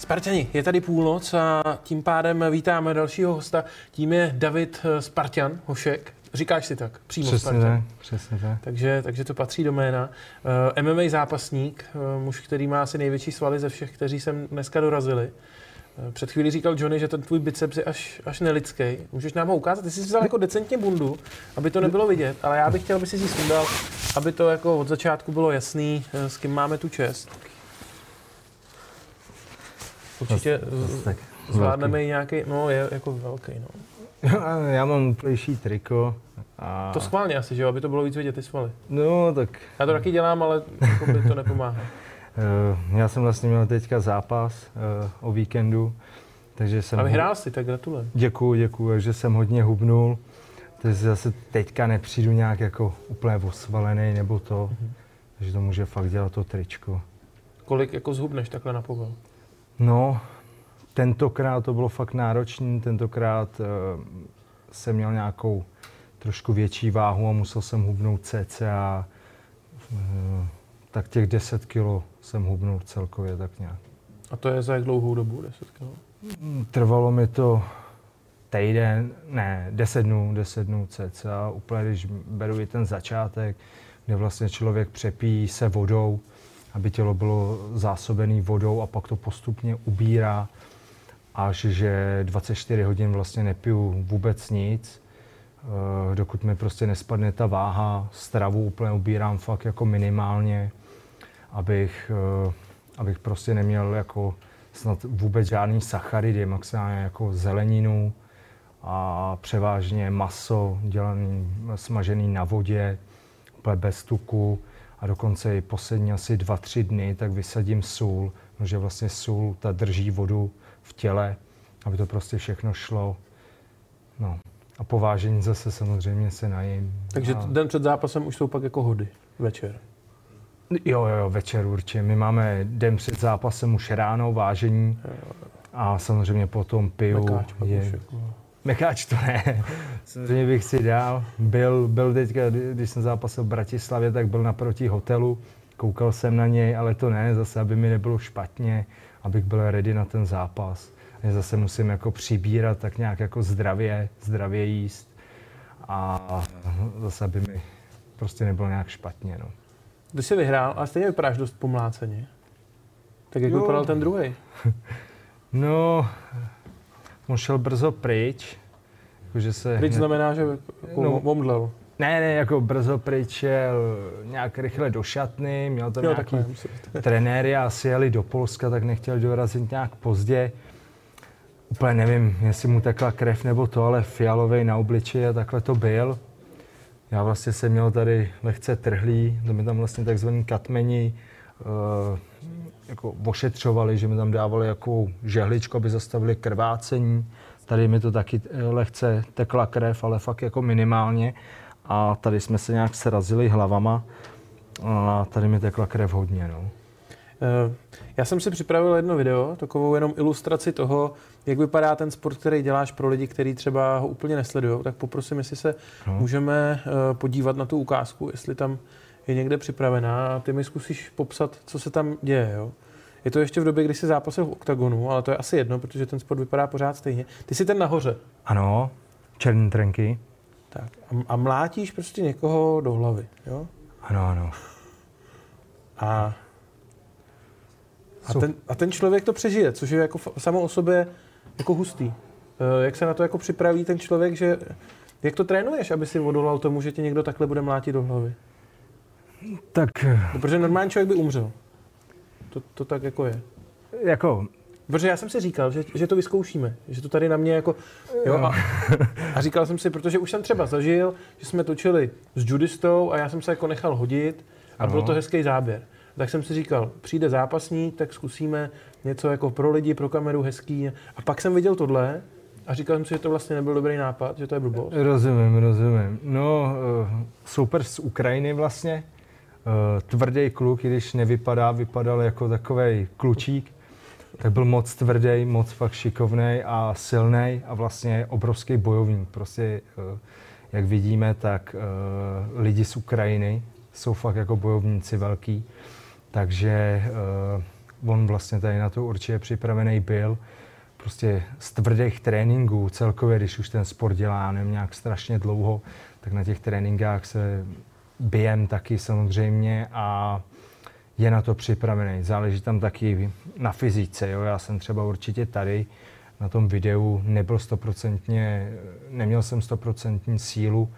Spartani, je tady půlnoc a tím pádem vítáme dalšího hosta. Tím je David eh, Spartan Hošek. Říkáš si tak, přímo přesně Spartan. Tak, přesně tak. Takže, takže to patří do jména. Uh, MMA zápasník, uh, muž, který má asi největší svaly ze všech, kteří sem dneska dorazili. Uh, před chvílí říkal Johnny, že ten tvůj biceps je až, až nelidský. Můžeš nám ho ukázat? Ty jsi vzal jako decentně bundu, aby to nebylo vidět, ale já bych chtěl, aby si ji sundal, aby to jako od začátku bylo jasný, s kým máme tu čest. Určitě Zas tak zvládneme i nějaký, no je jako velký, no. Já mám úplnější triko. A... To schválně asi, že jo, aby to bylo víc vidět ty svaly. No, tak Já to taky dělám, ale jako by to nepomáhá. uh, já jsem vlastně měl teďka zápas uh, o víkendu, takže jsem... A vyhrál si, tak gratulujem. Děkuju, děkuju, takže jsem hodně hubnul. Takže zase teďka nepřijdu nějak jako úplně osvalený nebo to. Mhm. Takže to může fakt dělat to tričko. Kolik jako zhubneš takhle na povel? No, tentokrát to bylo fakt náročný, tentokrát uh, jsem měl nějakou trošku větší váhu a musel jsem hubnout cca uh, tak těch 10 kilo jsem hubnul celkově tak nějak. A to je za jak dlouhou dobu, 10 kg? Mm, Trvalo mi to týden, ne, 10 dnů, 10 dnů cca, úplně když beru i ten začátek, kde vlastně člověk přepíjí se vodou, aby tělo bylo zásobené vodou a pak to postupně ubírá, až že 24 hodin vlastně nepiju vůbec nic, eh, dokud mi prostě nespadne ta váha, stravu úplně ubírám fakt jako minimálně, abych, eh, abych prostě neměl jako snad vůbec žádný sacharidy, maximálně jako zeleninu a převážně maso dělaný, smažený na vodě, úplně bez tuku a dokonce i poslední asi dva, tři dny, tak vysadím sůl, protože vlastně sůl ta drží vodu v těle, aby to prostě všechno šlo. No. A po vážení zase samozřejmě se najím. Takže a... den před zápasem už jsou pak jako hody večer. Jo, jo, jo, večer určitě. My máme den před zápasem už ráno vážení a samozřejmě potom piju. Mekáč je... Mekáč to ne. Samozřejmě bych si dal. Byl, byl teďka, když jsem zápasil v Bratislavě, tak byl naproti hotelu. Koukal jsem na něj, ale to ne, zase, aby mi nebylo špatně, abych byl ready na ten zápas. Já zase musím jako přibírat tak nějak jako zdravě, zdravě jíst a zase, aby mi prostě nebylo nějak špatně. No. Ty jsi vyhrál, ale stejně vypadáš dost pomláceně. Tak jak Jo. vypadal ten druhý? No, on šel brzo pryč, jakože se... Pryč hned- znamená, že jako No. omdlel. Ne, ne, jako brzo pryč šel nějak rychle do šatny, měl tam Jo, nějaký takhle. trenéry a asi jeli do Polska, tak nechtěl dorazit nějak pozdě. Úplně nevím, jestli mu tekla krev nebo to, ale fialový na obličeji a takhle to byl. Já vlastně jsem měl tady lehce trhlý, to mi tam vlastně takzvaný katmeni uh, jako ošetřovali, že mi tam dávali jako žehličku, aby zastavili krvácení. Tady mi to taky eh, lehce tekla krev, ale fakt jako minimálně. A tady jsme se nějak srazili hlavama a tady mi tekla krev hodně. No. Eh, Já jsem si připravil jedno video, takovou jenom ilustraci toho, jak vypadá ten sport, který děláš pro lidi, kteří třeba ho úplně nesledují. Tak poprosím, jestli se No. můžeme eh, podívat na tu ukázku, jestli tam je někde připravená a ty mi zkusíš popsat, co se tam děje. Jo? Je to ještě v době, kdy jsi zápasil v oktagonu, ale to je asi jedno, protože ten sport vypadá pořád stejně. Ty jsi ten nahoře. Ano, černý trenky. Tak. A, a mlátíš prostě někoho do hlavy. Jo? Ano, ano. A, a, ten, a ten člověk to přežije, což je jako samo o sobě jako hustý. Eh, Jak se na to jako připraví ten člověk, že jak to trénuješ, aby si odolal tomu, že tě někdo takhle bude mlátit do hlavy? Tak No, protože normální člověk by umřel. To, to tak jako je. jako, Protože já jsem si říkal, že, že to vyzkoušíme, že to tady na mě jako, jo, a, a říkal jsem si, protože už jsem třeba zažil, že jsme točili s judistou a já jsem se jako nechal hodit a byl Ano. to hezký záběr. Tak jsem si říkal, přijde zápasník, tak zkusíme něco jako pro lidi, pro kameru hezký. A pak jsem viděl tohle a říkal jsem si, že to vlastně nebyl dobrý nápad, že to je blbost. rozumím, rozumím. No, eh, super z Ukrajiny vlastně. Eh, Tvrdý kluk, i když nevypadá, vypadal jako takový klučík, tak byl moc tvrdý, moc fakt šikovný a silný a vlastně obrovský bojovník. Prostě, eh, jak vidíme, tak eh, lidi z Ukrajiny jsou fakt jako bojovníci velký. Takže on vlastně tady na to určitě připravený byl. Prostě z tvrdých tréninků celkově, když už ten sport dělá nevím, nějak strašně dlouho, tak na těch tréninkách se bijem taky samozřejmě a je na to připravený. Záleží tam taky na fyzice. Jo? Já jsem třeba určitě tady na tom videu nebyl stoprocentně, neměl jsem stoprocentní sílu,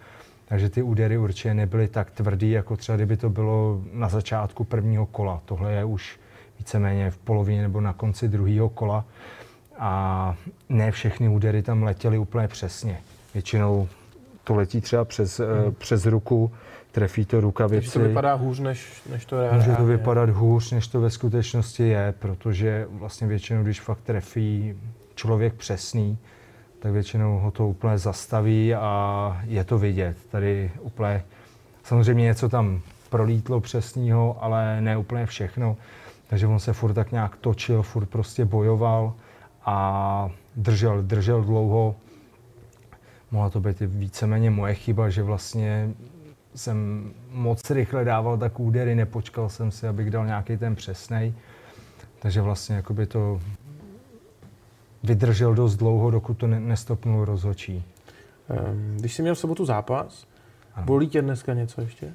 takže ty údery určitě nebyly tak tvrdý, jako třeba kdyby to bylo na začátku prvního kola. Tohle je už víceméně v polovině nebo na konci druhého kola a ne všechny údery tam letěly úplně přesně. Většinou to letí třeba přes, hmm. přes ruku, trefí to rukavici. Takže to vypadá hůř, než, než to reálně Může to vypadat hůř, než to ve skutečnosti je, protože vlastně většinou, když fakt trefí člověk přesný, tak většinou ho to úplně zastaví a je to vidět. Tady úplně, samozřejmě něco tam prolítlo přesného, ale ne úplně všechno. Takže on se furt tak nějak točil, furt prostě bojoval a držel, držel dlouho. Mohla to být víceméně moje chyba, že vlastně jsem moc rychle dával tak údery, nepočkal jsem si, abych dal nějaký ten přesnej. Takže vlastně jakoby to vydržel dost dlouho, dokud to nestopnul rozhočí. Ehm, když jsi měl v sobotu zápas, ano. bolí tě dneska něco ještě?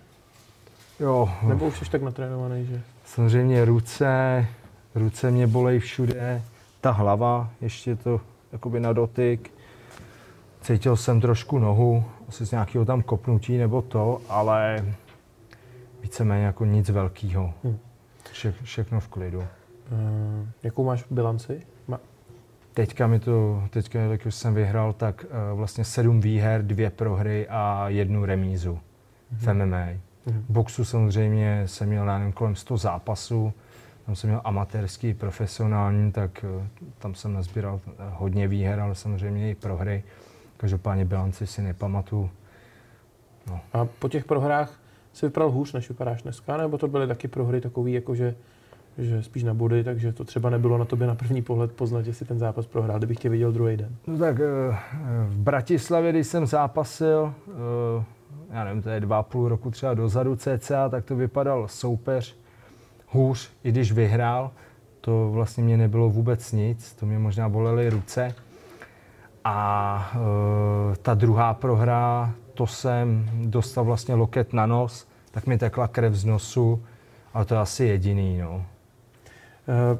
Jo. Nebo už jsi tak natrénovaný, že? Samozřejmě ruce, ruce mě bolej všude, ta hlava, ještě to jakoby na dotyk. Cítil jsem trošku nohu, asi z nějakého tam kopnutí nebo to, ale víceméně jako nic velkého. Hmm. Vše, všechno v klidu. Uh, jakou máš bilanci? Ma- teďka mi to, teďka, jak už jsem vyhrál, tak uh, vlastně sedm výher, dvě prohry a jednu remízu hmm. v MMA. Hmm. V boxu samozřejmě jsem měl, nevím, kolem 100 zápasů, tam jsem měl amatérský, profesionální, tak uh, tam jsem nazbíral hodně výher, ale samozřejmě i prohry. Každopádně bilanci si nepamatuju. No. A po těch prohrách si vypadal hůř, než vypadáš dneska, nebo to byly taky prohry takový, jako že, že spíš na body, takže to třeba nebylo na tobě na první pohled poznat, že si ten zápas prohrál, kdybych tě viděl druhý den? No tak eh, v Bratislavě, když jsem zápasil, eh, já nevím, to je dva půl roku třeba dozadu cca, tak to vypadal soupeř hůř, i když vyhrál. To vlastně mě nebylo vůbec nic, to mě možná bolely ruce. A e, ta druhá prohra, to jsem dostal vlastně loket na nos, tak mi tekla krev z nosu, ale to je asi jediný. No. E,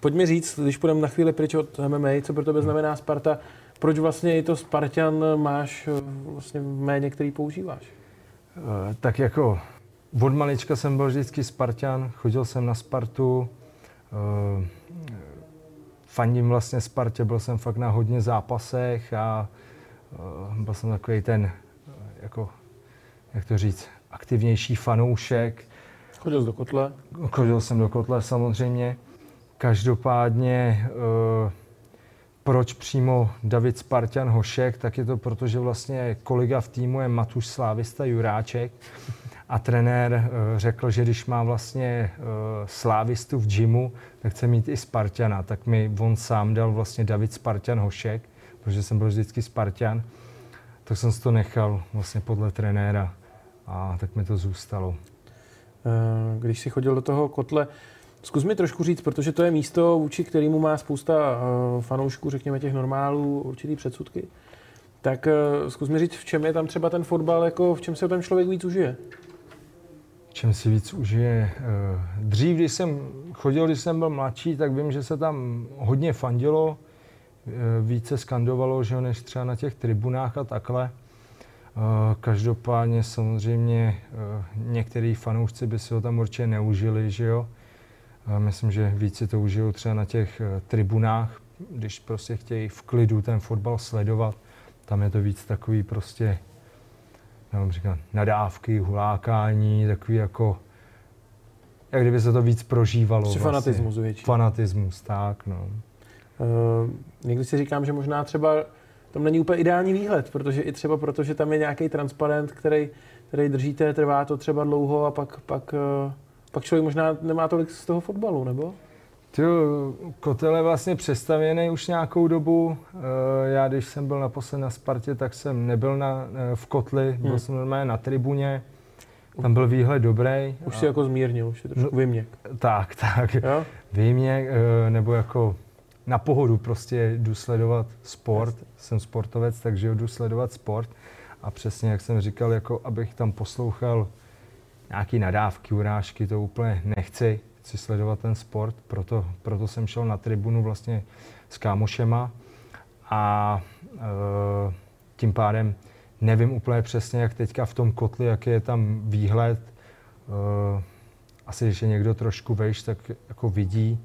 pojď mi říct, když půjdeme na chvíli pryč od MMA, co pro tebe znamená Sparta, proč vlastně i to Spartan máš e, vlastně v méně, který používáš? E, tak jako od malička jsem byl vždycky Spartan, chodil jsem na Spartu, e, fandím vlastně Spartě, byl jsem fakt na hodně zápasech a uh, byl jsem takový ten, uh, jako, jak to říct, aktivnější fanoušek. Chodil do kotle? Chodil jsem do kotle samozřejmě. Každopádně, uh, proč přímo David Spartan Hošek, tak je to proto, že vlastně kolega v týmu je Matuš Slávista Juráček a trenér eh, řekl, že když má vlastně eh, slávistu v gymu, tak chce mít i Spartana. Tak mi on sám dal vlastně David Spartan Hošek, protože jsem byl vždycky Spartan. Tak jsem si to nechal vlastně podle trenéra a tak mi to zůstalo. Eh, když jsi chodil do toho kotle, zkus mi trošku říct, protože to je místo, vůči kterému má spousta fanoušků, řekněme těch normálů, určitý předsudky. Tak zkus mi říct, v čem je tam třeba ten fotbal, jako v čem se ten člověk víc užije? čem si víc užije. Eh, dřív, když jsem chodil, když jsem byl mladší, tak vím, že se tam hodně fandilo, eh, více skandovalo, že než třeba na těch tribunách a takhle. Eh, každopádně samozřejmě některý fanoušci by si ho tam určitě neužili, že jo. Myslím, že víc si to užijou třeba na těch tribunách, když prostě chtějí v klidu ten fotbal sledovat. Tam je to víc takový prostě nevím, říkám, nadávky, hulákání, takový jako, jak kdyby se to víc prožívalo. Vlastně. fanatismus větší. Fanatismus, tak, no. Uh, někdy si říkám, že možná třeba tam není úplně ideální výhled, protože i třeba proto, že tam je nějaký transparent, který, který držíte, trvá to třeba dlouho a pak, pak, uh, pak člověk možná nemá tolik z toho fotbalu, nebo? Ty, kotel je vlastně přestavěný už nějakou dobu. Eh, já, když jsem byl naposled na Spartě, tak jsem nebyl na, eh, v kotli, byl hmm. jsem normálně na tribuně. Tam byl výhled dobrý. Už si jako zmírnil, už je trošku no, vyměk. Tak, tak. Jo? Výměk, eh, nebo jako na pohodu prostě jdu sledovat sport. Jasně. Jsem sportovec, takže jdu sledovat sport. A přesně, jak jsem říkal, jako abych tam poslouchal nějaký nadávky, urážky, to úplně nechci. Chci sledovat ten sport, proto, proto jsem šel na tribunu vlastně s kámošema a e, tím pádem nevím úplně přesně, jak teďka v tom kotli, jaký je tam výhled. E, asi, když je někdo trošku vejš, tak jako vidí.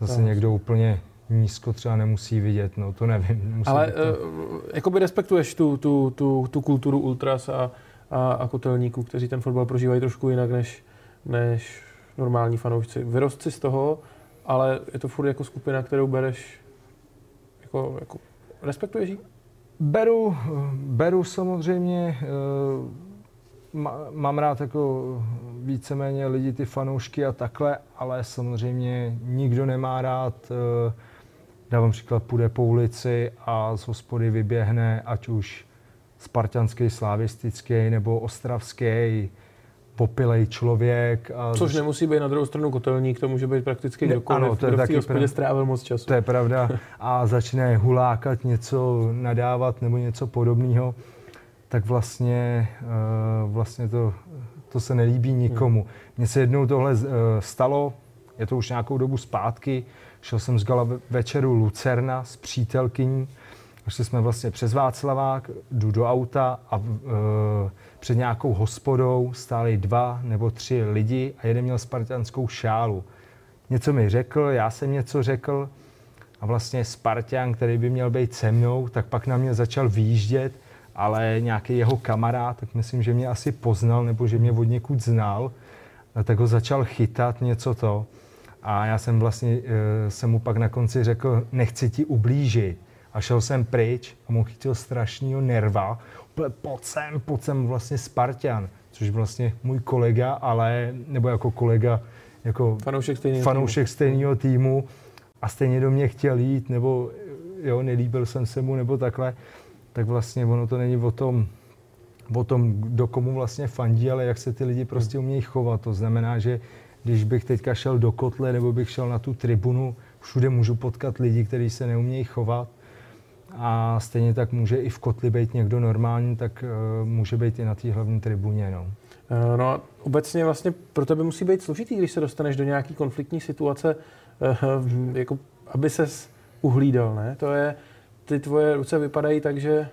Zase no. někdo úplně nízko třeba nemusí vidět, no to nevím. Musí Ale to... uh, jakoby respektuješ tu, tu, tu, tu kulturu ultras a, a, a kotelníků, kteří ten fotbal prožívají trošku jinak než, než normální fanoušci. Vyrost si z toho, ale je to furt jako skupina, kterou bereš jako, jako respektuješ? Beru, beru samozřejmě, eh, mám rád jako víceméně lidi, ty fanoušky a takhle, ale samozřejmě nikdo nemá rád, eh, dávám příklad, půjde po ulici a z hospody vyběhne, ať už spartanský, slavistický nebo ostravský, popilej člověk. A Což nemusí být na druhou stranu kotelník, to může být prakticky kdokoliv, ano, to je kdo taky v strávil moc času. To je pravda. A začne hulákat něco, nadávat nebo něco podobného, tak vlastně, uh, vlastně to, to se nelíbí nikomu. Hmm. Mně se jednou tohle uh, stalo, je to už nějakou dobu zpátky, šel jsem z gala večeru Lucerna s přítelkyní, Šli jsme vlastně přes Václavák, jdu do auta a e, před nějakou hospodou stáli dva nebo tři lidi a jeden měl spartianskou šálu. Něco mi řekl, já jsem něco řekl a vlastně Spartan, který by měl být se mnou, tak pak na mě začal výjíždět, ale nějaký jeho kamarád, tak myslím, že mě asi poznal nebo že mě od někud znal, tak ho začal chytat něco to. A já jsem vlastně, e, jsem mu pak na konci řekl, nechci ti ublížit a šel jsem pryč a mu chytil strašného nerva. Pojď sem, pojď sem vlastně Spartan, což vlastně můj kolega, ale, nebo jako kolega, jako fanoušek stejného, fanoušek týmu. stejného týmu a stejně do mě chtěl jít, nebo jo, nelíbil jsem se mu, nebo takhle, tak vlastně ono to není o tom, o tom, kdo komu vlastně fandí, ale jak se ty lidi prostě umějí chovat. To znamená, že když bych teďka šel do kotle nebo bych šel na tu tribunu, všude můžu potkat lidi, kteří se neumějí chovat a stejně tak může i v kotli být někdo normální, tak uh, může být i na té hlavní tribuně. No. Uh, no a obecně vlastně pro tebe musí být složitý, když se dostaneš do nějaké konfliktní situace, uh, jako aby ses uhlídal, ne? To je, ty tvoje ruce vypadají tak, že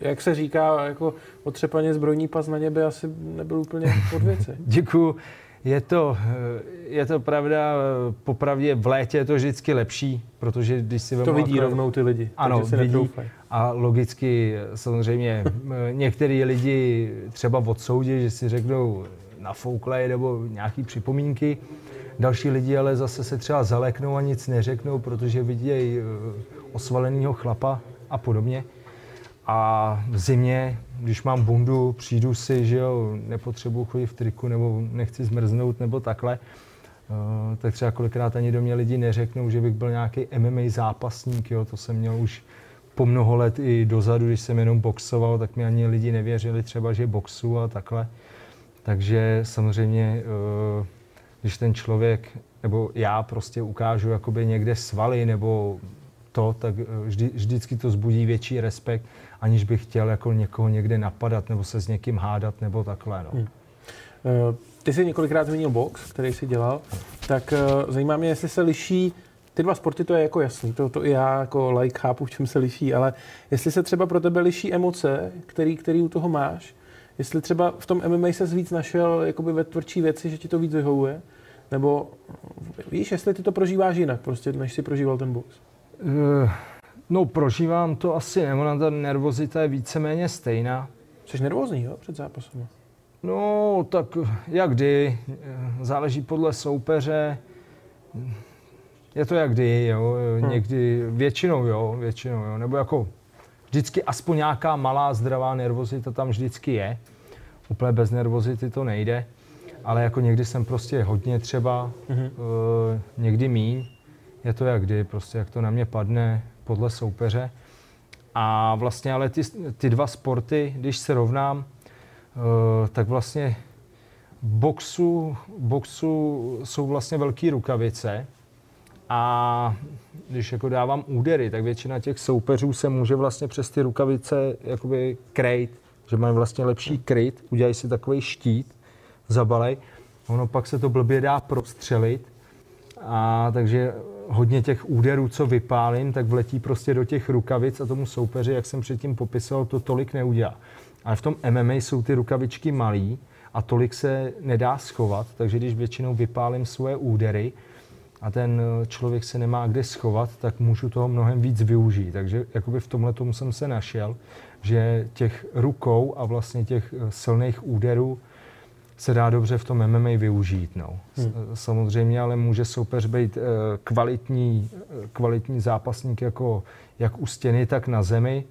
jak se říká, jako otřepaně zbrojní pas na něbe asi nebyl úplně pod věci. Děkuju. Je to, eh, je to pravda, eh, popravdě v létě je to vždycky lepší, protože když si To vidí jako, rovnou ty lidi. Ano, si vidí. A logicky samozřejmě eh, některý lidi třeba odsoudí, že si řeknou nafouklej nebo nějaký připomínky. Další lidi ale zase se třeba zaleknou a nic neřeknou, protože vidějí osvaleného chlapa a podobně. A v zimě, když mám bundu, přijdu si, že jo, nepotřebuji chodit v triku nebo nechci zmrznout nebo takhle, uh, tak třeba kolikrát ani do mě lidi neřeknou, že bych byl nějaký MMA zápasník, jo, to jsem měl už po mnoho let i dozadu, když jsem jenom boxoval, tak mi ani lidi nevěřili třeba, že boxu a takhle. Takže samozřejmě, uh, když ten člověk, nebo já prostě ukážu jakoby někde svaly nebo to, tak uh, vždy, vždycky to zbudí větší respekt aniž bych chtěl jako někoho někde napadat nebo se s někým hádat nebo takhle. No. Hmm. Uh, ty jsi několikrát zmínil box, který jsi dělal, tak uh, zajímá mě, jestli se liší ty dva sporty, to je jako jasný, to, to i já jako like chápu, v čem se liší, ale jestli se třeba pro tebe liší emoce, který, který u toho máš, jestli třeba v tom MMA se víc našel jakoby ve tvrdší věci, že ti to víc vyhovuje, nebo víš, jestli ty to prožíváš jinak, prostě, než si prožíval ten box? Uh, No prožívám to asi, nebo na ta nervozita je víceméně stejná. Jsi nervózní, jo, před zápasem? No, tak jak kdy, záleží podle soupeře. Je to jak kdy, jo, hmm. někdy, většinou jo, většinou jo, nebo jako vždycky aspoň nějaká malá zdravá nervozita tam vždycky je. Úplně bez nervozity to nejde, ale jako někdy jsem prostě hodně třeba, hmm. uh, někdy míň. Je to jak kdy, prostě jak to na mě padne, podle soupeře. A vlastně ale ty, ty dva sporty, když se rovnám, uh, tak vlastně boxu, boxu jsou vlastně velké rukavice. A když jako dávám údery, tak většina těch soupeřů se může vlastně přes ty rukavice jakoby krejt, že mají vlastně lepší kryt, udělají si takový štít, zabalej, ono pak se to blbě dá prostřelit. A takže hodně těch úderů, co vypálím, tak vletí prostě do těch rukavic a tomu soupeři, jak jsem předtím popisoval, to tolik neudělá. Ale v tom MMA jsou ty rukavičky malý a tolik se nedá schovat, takže když většinou vypálím svoje údery a ten člověk se nemá kde schovat, tak můžu toho mnohem víc využít. Takže jakoby v tomhle tomu jsem se našel, že těch rukou a vlastně těch silných úderů se dá dobře v tom MMA využít. No. Hmm. Samozřejmě ale může soupeř být eh, kvalitní, eh, kvalitní zápasník jako jak u stěny, tak na zemi.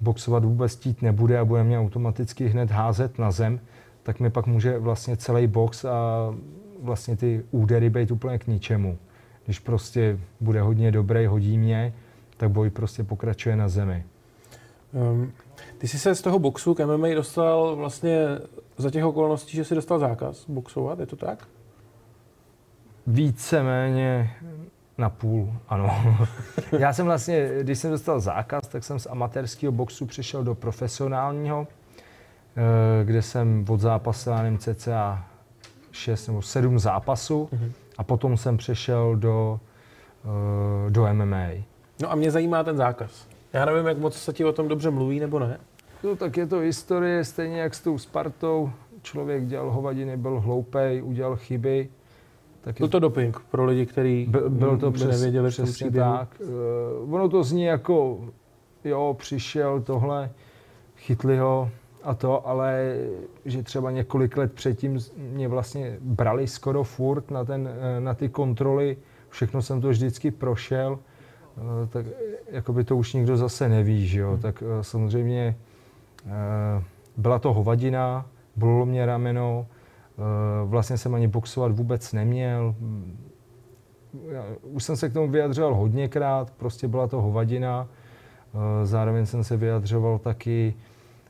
Boxovat vůbec tít nebude a bude mě automaticky hned házet na zem, tak mi pak může vlastně celý box a vlastně ty údery být úplně k ničemu. Když prostě bude hodně dobrý, hodí mě, tak boj prostě pokračuje na zemi. Um, ty jsi se z toho boxu k MMA dostal vlastně za těch okolností, že jsi dostal zákaz boxovat, je to tak? Víceméně na půl, ano. Já jsem vlastně, když jsem dostal zákaz, tak jsem z amatérského boxu přešel do profesionálního, eh, kde jsem odzápasil, nevím, cca 6 nebo 7 zápasů mm-hmm. a potom jsem přešel do, eh, do MMA. No a mě zajímá ten zákaz. Já nevím, jak moc se ti o tom dobře mluví, nebo ne? No tak je to historie, stejně jak s tou Spartou. Člověk dělal hovadiny, byl hloupej, udělal chyby. Tak byl to doping pro lidi, kteří byl, byl to přes, nevěděli přesně tak. Uh, ono to zní jako, jo, přišel tohle, chytli ho a to, ale že třeba několik let předtím mě vlastně brali skoro furt na, ten, eh, na ty kontroly, všechno jsem to vždycky prošel, uh, tak jakoby to už nikdo zase neví, že jo, hmm. tak uh, samozřejmě byla to hovadina, bolelo mě rameno, eh, vlastně jsem ani boxovat vůbec neměl. Už jsem se k tomu vyjadřoval hodněkrát, prostě byla to hovadina. Eh, zároveň jsem se vyjadřoval taky,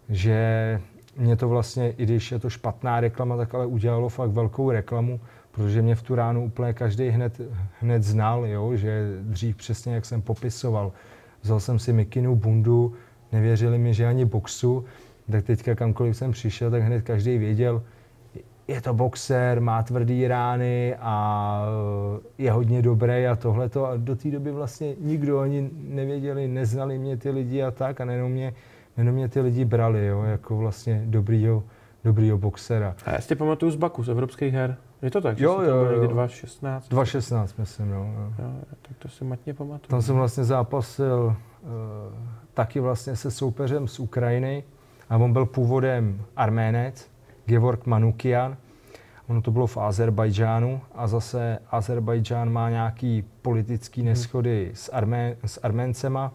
že mě to vlastně, i když je to špatná reklama, tak ale udělalo fakt velkou reklamu, protože mě v tu ránu úplně každý hned, hned znal, jo? že dřív přesně, jak jsem popisoval. Vzal jsem si mikinu bundu, nevěřili mi, že ani boxu, tak teďka kamkoliv jsem přišel, tak hned každý věděl, je to boxer, má tvrdý rány a eh, je hodně dobrý a tohleto. A do té doby vlastně nikdo ani nevěděli, neznali mě ty lidi a tak a nejenom mě, nejenom mě ty lidi brali, jo, jako vlastně dobrýho, dobrýho boxera. A já si pamatuju z Baku, z evropských her. Je to tak? Jo, jo, jo. 2.16? 2.16, myslím, jo, jo. jo. Tak to si matně pamatuju. Tam jsem vlastně zápasil taky vlastně se soupeřem z Ukrajiny a on byl původem Arménec, Gevorg Manukian. Ono to bylo v Azerbajdžánu a zase Azerbajdžán má nějaký politický mhm. neschody s, Armé, s Arméncema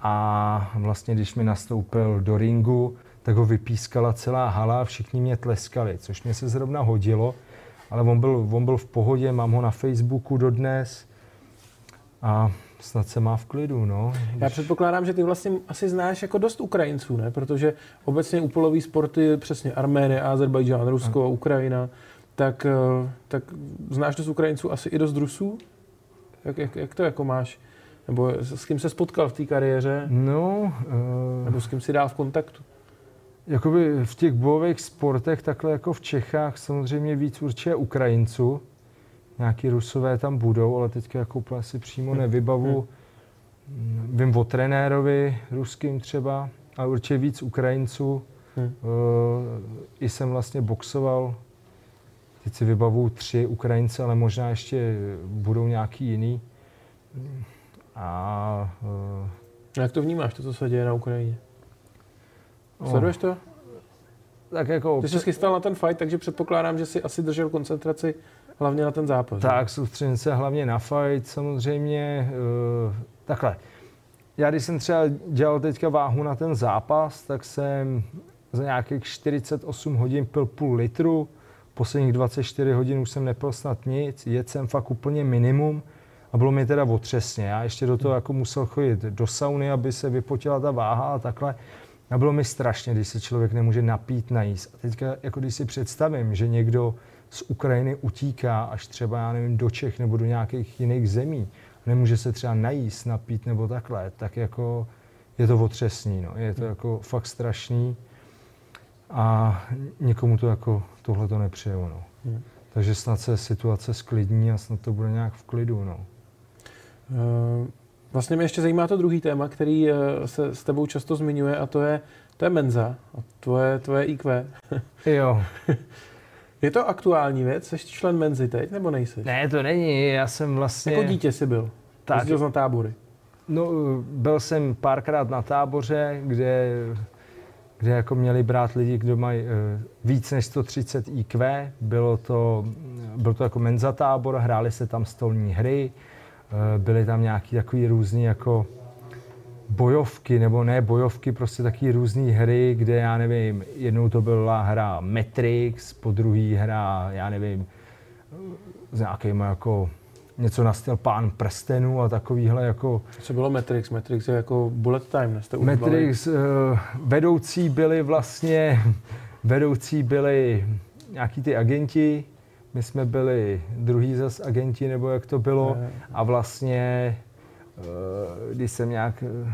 a vlastně když mi nastoupil do ringu, tak ho vypískala celá hala a všichni mě tleskali, což mě se zrovna hodilo, ale on byl, on byl v pohodě, mám ho na Facebooku dodnes a snad se má v klidu, no. Já předpokládám, že ty vlastně asi znáš jako dost Ukrajinců, ne? Protože obecně úpolový sporty, přesně Arménie, Azerbajdžán, Rusko, a. Ukrajina, tak, eh, tak znáš dost Ukrajinců, asi i dost Rusů? Jak, jak, jak to jako máš? Nebo s kým se spotkal v té kariéře? No... Uh... Nebo s kým si dál v kontaktu? Jakoby v těch bojových sportech, takhle jako v Čechách, samozřejmě víc určitě Ukrajinců, nějaký Rusové tam budou, ale teďka jako úplně si přímo hmm. nevybavu. Hmm. Vím o trenérovi ruským třeba, ale určitě víc Ukrajinců. Hmm. Uh, I jsem vlastně boxoval, teď si vybavu tři Ukrajince, ale možná ještě budou nějaký jiný. A, uh, Jak to vnímáš, to, co se děje na Ukrajině? Sleduješ to? Tak jako... Ty jsi chystal na ten fight, takže předpokládám, že si asi držel koncentraci hlavně na ten zápas. Tak, soustředím se hlavně na fight samozřejmě. Uh, takhle, já když jsem třeba dělal teďka váhu na ten zápas, tak jsem za nějakých 48 hodin pil půl litru, posledních 24 hodin už jsem nepil snad nic, jet jsem fakt úplně minimum a bylo mi teda otřesně. Já ještě do toho jako musel chodit do sauny, aby se vypotila ta váha a takhle. A bylo mi strašně, když se člověk nemůže napít, najíst. A teďka, jako když si představím, že někdo z Ukrajiny utíká až třeba, já nevím, do Čech nebo do nějakých jiných zemí, nemůže se třeba najíst, napít nebo takhle, tak jako je to otřesný, no. je to jako fakt strašný a někomu to jako tohle to nepřeju. No. Hmm. Takže snad se situace sklidní a snad to bude nějak v klidu. No. Uh, vlastně mě ještě zajímá to druhý téma, který eh, se s tebou často zmiňuje a to je, to je menza a tvoje, tvoje IQ. jo. Je to aktuální věc? Jsi člen menzy teď, nebo nejsi? Ne, to není. Já jsem vlastně... Jako dítě jsi byl? Tak. Jsi na tábory? No, byl jsem párkrát na táboře, kde, kde jako měli brát lidi, kdo mají uh, víc než 130 IQ. Bylo to, byl to jako menza tábor, hráli se tam stolní hry, uh, byly tam nějaký takový různý jako bojovky, nebo ne bojovky, prostě taky různé hry, kde já nevím, jednou to byla hra Matrix, po druhý hra, já nevím, s nějakým jako něco na styl Pán prstenů a takovýhle jako... Co bylo Matrix? Matrix je jako bullet time, ne? Matrix, uh, vedoucí byli vlastně, vedoucí byli nějaký ty agenti, my jsme byli druhý zas agenti, nebo jak to bylo, a vlastně když jsem nějak eh,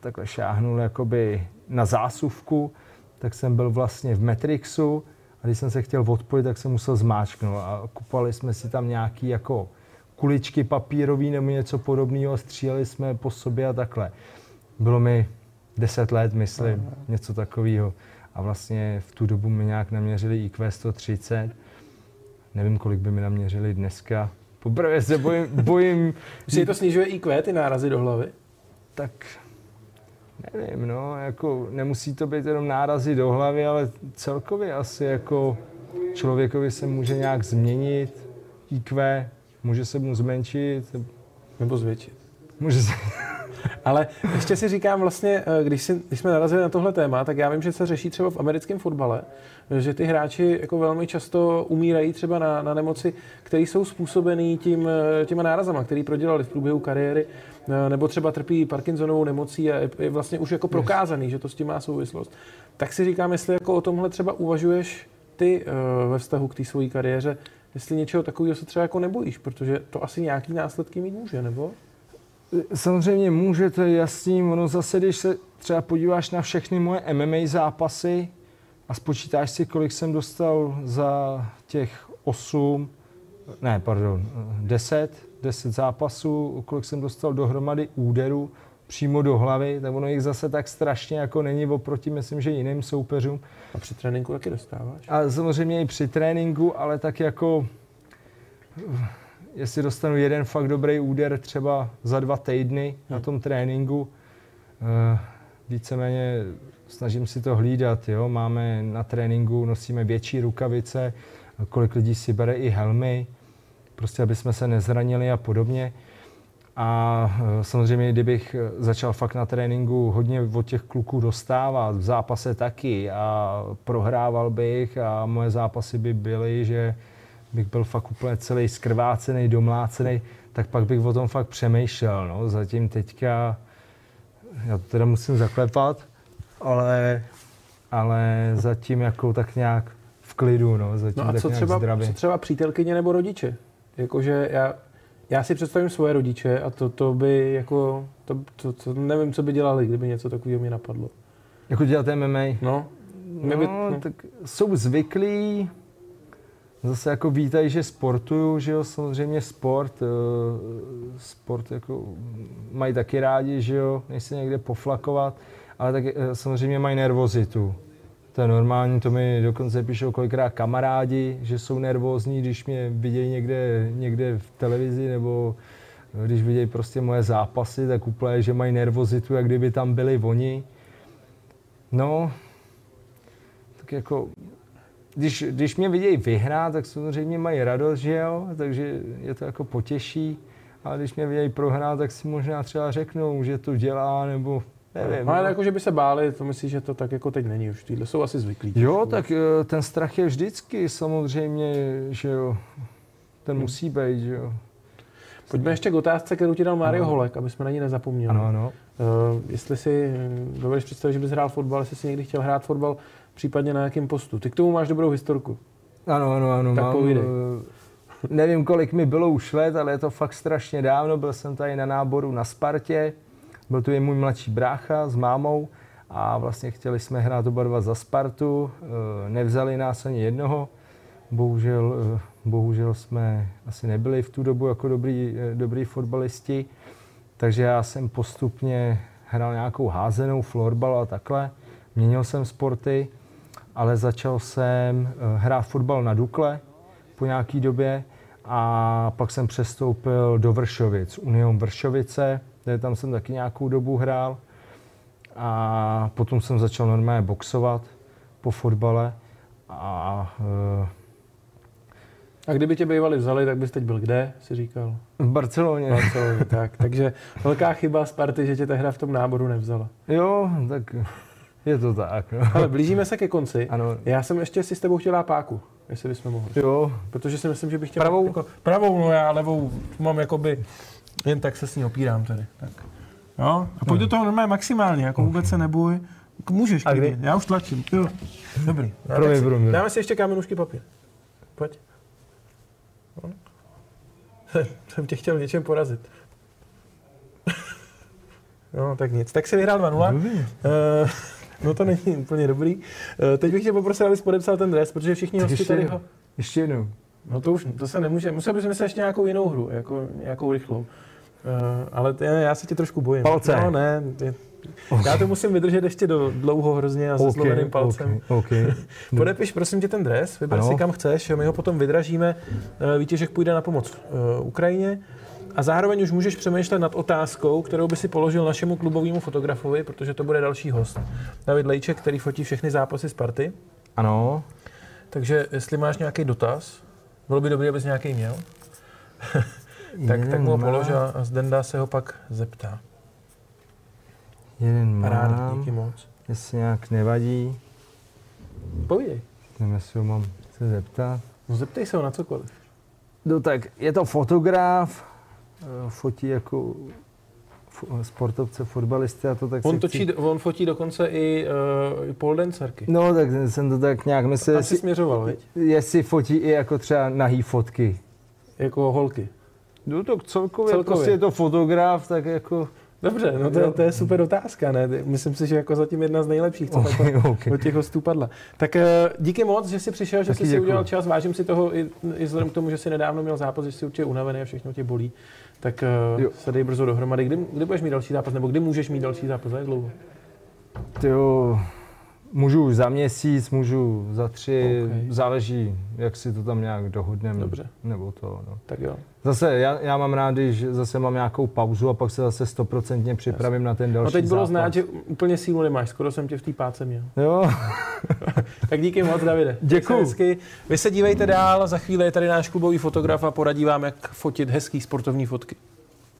takhle šáhnul jakoby na zásuvku, tak jsem byl vlastně v Matrixu a když jsem se chtěl odpojit, tak jsem musel zmáčknout a kupovali jsme si tam nějaký jako kuličky papírový nebo něco podobného a stříleli jsme po sobě a takhle. Bylo mi 10 let, myslím, Aha. něco takového. A vlastně v tu dobu mi nějak naměřili IQ 130. Nevím, kolik by mi naměřili dneska. Poprvé se bojím... bojím Myslíš, to snižuje IQ, ty nárazy do hlavy? Tak nevím, no, jako nemusí to být jenom nárazy do hlavy, ale celkově asi jako člověkovi se může nějak změnit IQ, může se mu zmenšit. Nebo zvětšit. Může se... Ale ještě si říkám vlastně, eh, když, si, když jsme narazili na tohle téma, tak já vím, že se řeší třeba v americkém fotbale, že ty hráči jako velmi často umírají třeba na, na nemoci, které jsou způsobené tím, eh, těma nárazama, který prodělali v průběhu kariéry, eh, nebo třeba trpí Parkinsonovou nemocí a je, je vlastně už jako prokázaný, že to s tím má souvislost. Tak si říkám, jestli jako o tomhle třeba uvažuješ ty ve vztahu k té své kariéře, jestli něčeho takového se třeba jako nebojíš, protože to asi nějaký následky mít může, nebo? Samozřejmě může, to je jasný. Ono zase, když se třeba podíváš na všechny moje MMA zápasy a spočítáš si, kolik jsem dostal za těch 8, ne, pardon, 10, 10 zápasů, kolik jsem dostal dohromady úderů přímo do hlavy, tak ono jich zase tak strašně jako není oproti, myslím, že jiným soupeřům. A při tréninku taky dostáváš? A samozřejmě i při tréninku, ale tak jako jestli dostanu jeden fakt dobrý úder třeba za dva týdny na tom tréninku, eh, víceméně snažím si to hlídat. Jo? Máme na tréninku, nosíme větší rukavice, kolik lidí si bere i helmy, prostě aby jsme se nezranili a podobně. A eh, samozřejmě, kdybych začal fakt na tréninku hodně od těch kluků dostávat, v zápase taky a prohrával bych a moje zápasy by byly, že bych byl fakt úplně celý skrvácený, domlácený, tak pak bych o tom fakt přemýšlel. No. Zatím teďka, já to teda musím zaklepat, ale, ale zatím jako tak nějak v klidu, no. Zatím no a tak co třeba, co třeba přítelkyně nebo rodiče? Jakože já, já si představím svoje rodiče a to, to by jako, to, to, to, nevím, co by dělali, kdyby něco takového mě napadlo. Jako dělat MMA? No. No, by, no. tak jsou zvyklí, zase jako vítají, že sportuju, že jo, samozřejmě sport, eh, sport jako mají taky rádi, že jo, než se někde poflakovat, ale taky eh, samozřejmě mají nervozitu. To je normální, to mi dokonce píšou kolikrát kamarádi, že jsou nervózní, když mě vidějí někde, někde v televizi nebo když vidějí prostě moje zápasy, tak úplně, že mají nervozitu, jak kdyby tam byli oni. No, tak jako když, když mě vidějí vyhrát, tak samozřejmě mají radost, že jo, takže je to jako potěší. A když mě vidějí prohrát, tak si možná třeba řeknou, že to dělá, nebo nevím. Ale no. jako, že by se báli, to myslíš, že to tak jako teď není už. Tyhle jsou asi zvyklí. Jo, tak eh, ten strach je vždycky samozřejmě, že jo. Ten hmm. musí být, že jo. Pojďme ještě k otázce, kterou ti dal Mário Holek, aby jsme na ní nezapomněli. Ano, ano. Uh, jestli si hm, dovedeš představit, že bys hrál fotbal, jestli jsi někdy chtěl hrát fotbal, případně na jakém postu. Ty k tomu máš dobrou historku. Ano, ano, ano. Tak mám, povídej. eh, nevím, kolik mi bylo už let, ale je to fakt strašně dávno. Byl jsem tady na náboru na Spartě. Byl tu i můj mladší brácha s mámou a vlastně chtěli jsme hrát oba dva za Spartu. Eh, Nevzali nás ani jednoho. Bohužel, eh, bohužel jsme asi nebyli v tu dobu jako dobrý, dobrý fotbalisti. Takže já jsem postupně hrál nějakou házenou, florbal a takhle. Měnil jsem sporty, ale začal jsem eh, hrát fotbal na Dukle po nějaký době a pak jsem přestoupil do Vršovic, Union Vršovice, kde tam jsem taky nějakou dobu hrál a potom jsem začal normálně boxovat po fotbale a eh, A kdyby tě bývali vzali, tak bys teď byl kde, si říkal? v Barceloně. V Barceloně, tak. Takže velká chyba Sparty, že tě ta hra v tom náboru nevzala. Jo, tak je to tak. No. Ale blížíme se ke konci. Ano. Já jsem ještě si s tebou chtěl páku, jestli bychom mohli. Jo, Protože si myslím, že bych chtěl... Pravou? Jako, pravou, no já levou mám jakoby... Jen tak se s ní opírám tady. Tak. Jo? A pojď do toho normálně maximálně, jako vůbec se neboj. Můžeš, A kdy? Já už tlačím. Jo. Dobrý. No, Promiň, si- promiň. Dáme si ještě kamenušky papír. Pojď. No. jsem tě chtěl něčem porazit. no, tak nic. Tak si vyhrál 2-0. No to není úplně dobrý. Eh, teď bych tě poprosil, abys podepsal ten dres, protože všichni Tak hosti ještě, tady ho... ještě jednou. No to už, to se nemůže, musel bys myslet ještě nějakou jinou hru, jako nějakou rychlou. Uh, ale t- já se tě trošku bojím. Palce. No ne, ty, já to musím vydržet ještě do dlouho hrozně a se zlomeným palcem. Okay, okay. Podepiš prosím tě ten dres, vyber Ano. si kam chceš, my ho potom vydražíme. Eh, Výtěžek půjde na pomoc uh, Ukrajině. A zároveň už můžeš přemýšlet nad otázkou, kterou by si položil našemu klubovému fotografovi, protože to bude další host. David Lejček, který fotí všechny zápasy Sparty. Ano, Takže jestli máš nějaký dotaz, bylo by dobré, abys nějaký měl. tak, tak mu ho Jeden polož a Zdenda se ho pak zeptá. jeden Paráda, mám, díky moc. jestli nějak nevadí, Povídej. nevím, jestli ho mám se zeptat. No zeptej se ho na cokoliv. No tak, je to fotograf, fotí jako sportovce, fotbalisty a to tak On, točí, chci... on fotí dokonce i, uh, i poldancerky. No tak jsem to tak nějak myslel, Tam si jestli, směřoval, viď? jestli fotí i jako třeba nahý fotky. Jako holky. No tak celkově, Celkově. prostě je to fotograf, tak jako... Dobře, no to, je- to je super otázka, ne? Myslím si, že jako zatím jedna z nejlepších, co takhle okay. od těch hostů padla. Tak eh, díky moc, že jsi přišel, že Taky jsi si děkuju. udělal čas. Vážím si toho i, i vzhledem k tomu, že jsi nedávno měl zápas, že jsi určitě unavený a všechno tě bolí. Tak eh, Jo. se dej brzo dohromady. Kdy, kdy budeš mít další zápas, nebo kdy můžeš mít další zápas? Za jak dlouho? Tyjo, můžu už za měsíc, můžu za tři, OK. záleží, jak si to tam nějak dohodneme. Dobře. Nebo to, no. Tak jo. Zase, já, já mám rád, když zase mám nějakou pauzu a pak se zase stoprocentně připravím na ten další No teď bylo zápas. znát, že úplně sílu nemáš. Skoro jsem tě v té páce měl. Jo, Tak díky moc, Davide. Se Hezky. Vy se dívejte dál, za chvíli je tady náš klubový fotograf a poradí vám, jak fotit hezký sportovní fotky.